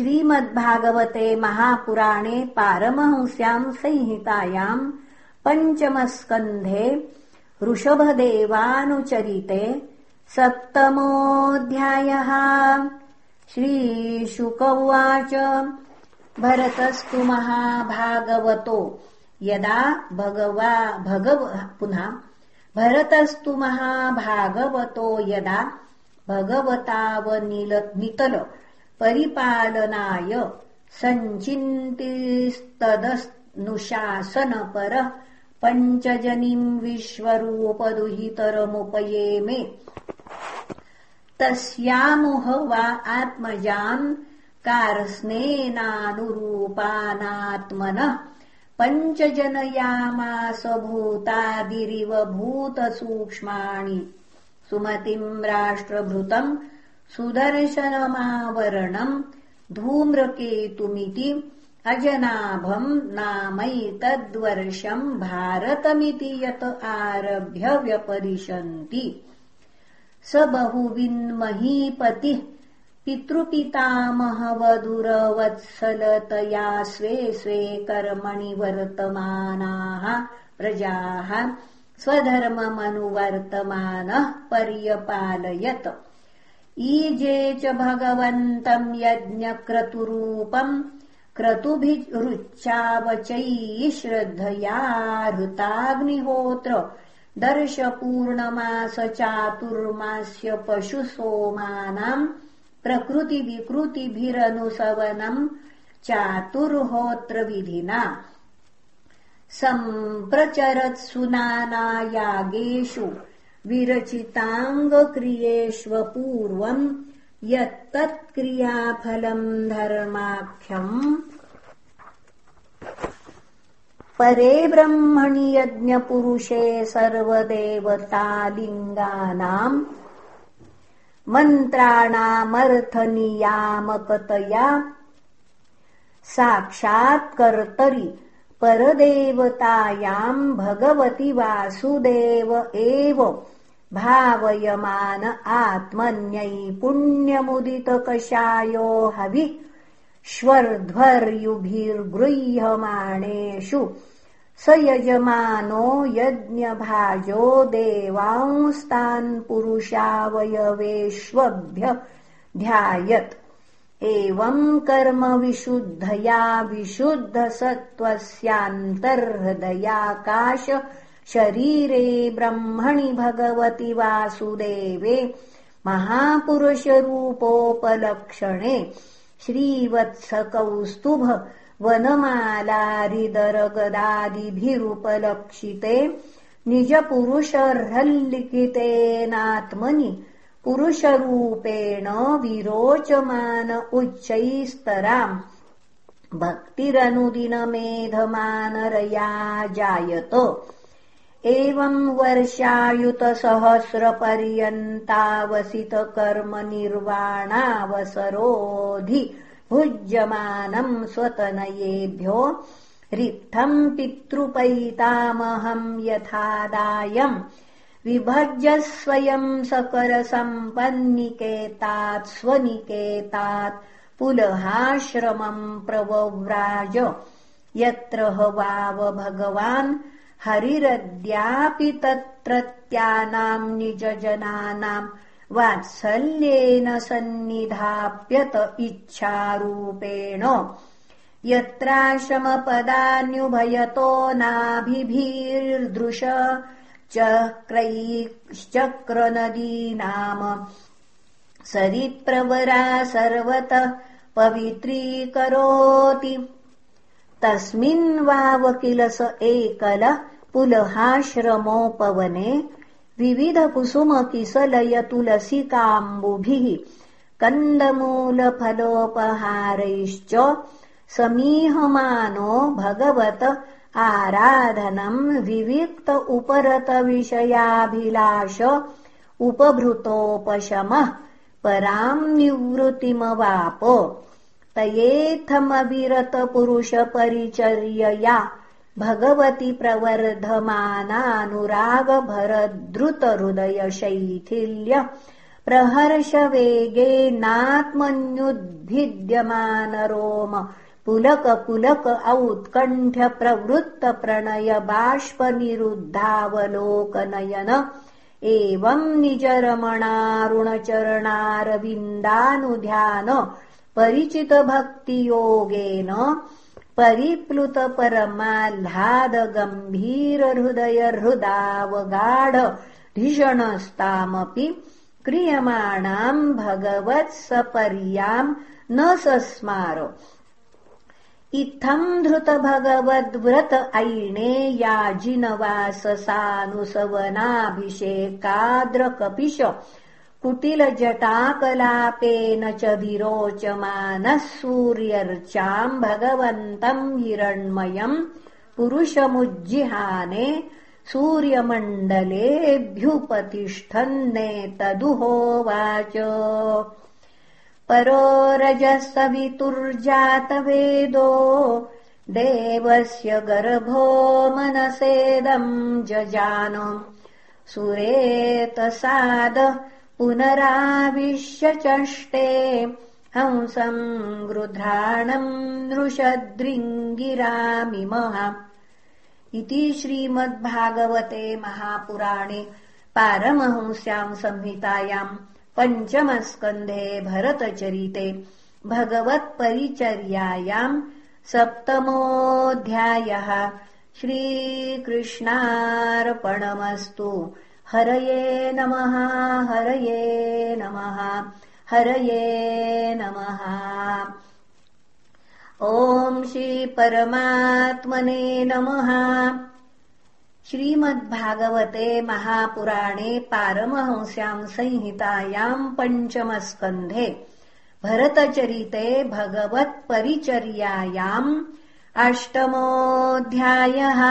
श्रीमद्भागवते महापुराणे पारमहंस्याम् संहितायाम् पञ्चमस्कन्धे ऋषभदेवानुचरिते सप्तमोऽध्यायः। श्रीशुक उवाच भरतस्तु महाभागवतो। यदा भगवा भगव पुनः भरतस्तु महाभागवतो यदा भगवतावनितल परिपालनाय सञ्चिन्तिस्तदनुशासनपरः पञ्चजनीम् विश्वरूपदुहितरमुपयेमे। तस्यामुह वा आत्मजान् कारस्नेनानुरूपानात्मनः पञ्चजनयामास भूतादिरिव भूतसूक्ष्माणि सुमतिम् राष्ट्रभृतम् सुदर्शनमावरणम् धूम्रकेतुमिति अजनाभम् नामैतद्वर्षम् भारतमिति यत् आरभ्य व्यपदिशन्ति। स बहुविन्महीपतिः पितृपितामहवधुरवत्सलतया स्वे स्वे कर्मणि वर्तमानाः प्रजाः स्वधर्ममनुवर्तमानः पर्यपालयत् ईजे च भगवन्तम् यज्ञक्रतुरूपम् क्रतुभिरुच्चावचैः श्रद्धया हृताग्निहोत्र दर्शपूर्णमास चातुर्मास्य पशुसोमानाम् प्रकृतिविकृतिभिरनुसवनम् चातुर्होत्रविधिना। सम्प्रचरत्सु नानायागेषु विरचिताङ्गक्रियेष्वपूर्वम् यत्तत्क्रियाफलम् धर्माख्यम् परे ब्रह्मणि यज्ञपुरुषे सर्वदेवतालिङ्गानाम् मन्त्राणामर्थनियामकतया साक्षात्कर्तरि परदेवतायाम् भगवति वासुदेव एव। भावयमान आत्मन्यैपुण्यमुदितकषायो हवि। श्वर्ध्वर्युभिर्गृह्यमाणेषु। स यजमानो यज्ञभाजो देवांस्तान् पुरुषावयवेष्वभ्य ध्यायत् एवम् कर्म विशुद्धया विशुद्धसत्त्वस्यान्तर्हृदयाकाश शरीरे ब्रह्मणि भगवति वासुदेवे महापुरुषरूपोपलक्षणे श्रीवत्सकौस्तुभ वनमालारिदरगदादिभिरुपलक्षिते निजपुरुषर्हल्लिखितेनात्मनि पुरुषरूपेण विरोचमान उच्चैस्तराम्। भक्तिरनुदिनमेधमानरया जायत एवम् वर्षायुतसहस्रपर्यन्तावसितकर्मनिर्वाणावसरोधि भुज्यमानम् स्वतनयेभ्यो रिक्थम् पितृपैतामहम् यथादायम् विभज्य स्वयम् सकरसम्पन्निकेतात् स्वनिकेतात् पुलहाश्रमम् प्रवव्राज। यत्र ह वाव भगवान् हरिरद्यापि तत्रत्यानाम् निजजनानाम् वात्सल्येन सन्निधाप्यत इच्छारूपेण। यत्राश्रमपदान्युभयतो नाभिभिर्दृश चक्रैश्चक्रनदीनाम। सरित्प्रवरा सर्वतः पवित्रीकरोति तस्मिन् वाव किल स एकल पुलहाश्रमोपवने। विविधकुसुमकिसलयतुलसिकाम्बुभिः। कन्दमूलफलोपहारैश्च। समीहमानो भगवत आराधनम् विविक्त उपरतविषयाभिलाष उपभृतोपशमः पराम् निवृत्तिमवाप। तयेथमविरतपुरुषपरिचर्यया भगवति प्रवर्धमानानुरागभरद्रुतहृदयशैथिल्य प्रहर्षवेगेनात्मन्युद्भिद्यमानरोम पुलक पुलक औत्कण्ठ्य प्रवृत्त प्रणय बाष्पनिरुद्धावलोकनयन एवम् निजरमणारुणचरणारविन्दानुध्यान परिचितभक्तियोगेन परिप्लुतपरमाह्लादगम्भीरहृदयहृदावगाढ धिषणस्तामपि क्रियमाणाम् भगवत्सपर्याम् न सस्मार इत्थम् धृतभगवद्व्रत ऐणे याजिनवाससानुसवनाभिषेकाद्रकपिश। कुटिलजटाकलापेन च विरोचमानः सूर्यर्चाम् भगवन्तम् हिरण्मयम् पुरुषमुज्जिहाने सूर्यमण्डलेऽभ्युपतिष्ठन्नेतदुहोवाच परो रजसवितुर्जातवेदो देवस्य गर्भो मनसेदम् जजान। सुरेतसाद पुनराविश्य चष्टे हंसम् गृध्राणम् नृषद्रिङ्गिरामिमः इति श्रीमद्भागवते महापुराणे पारमहंस्याम् संहितायाम् पञ्चमस्कन्धे भरतचरिते भगवत्परिचर्यायाम् सप्तमोऽध्यायः। श्रीकृष्णार्पणमस्तु। हरये नमः हरये नमः हरये नमः। ॐ श्रीपरमात्मने नमः श्रीमद्भागवते महापुराणे पारमहंस्याम् संहितायाम् पञ्चमस्कन्धे भरतचरिते भगवत्परिचर्यायाम् अष्टमोऽध्यायः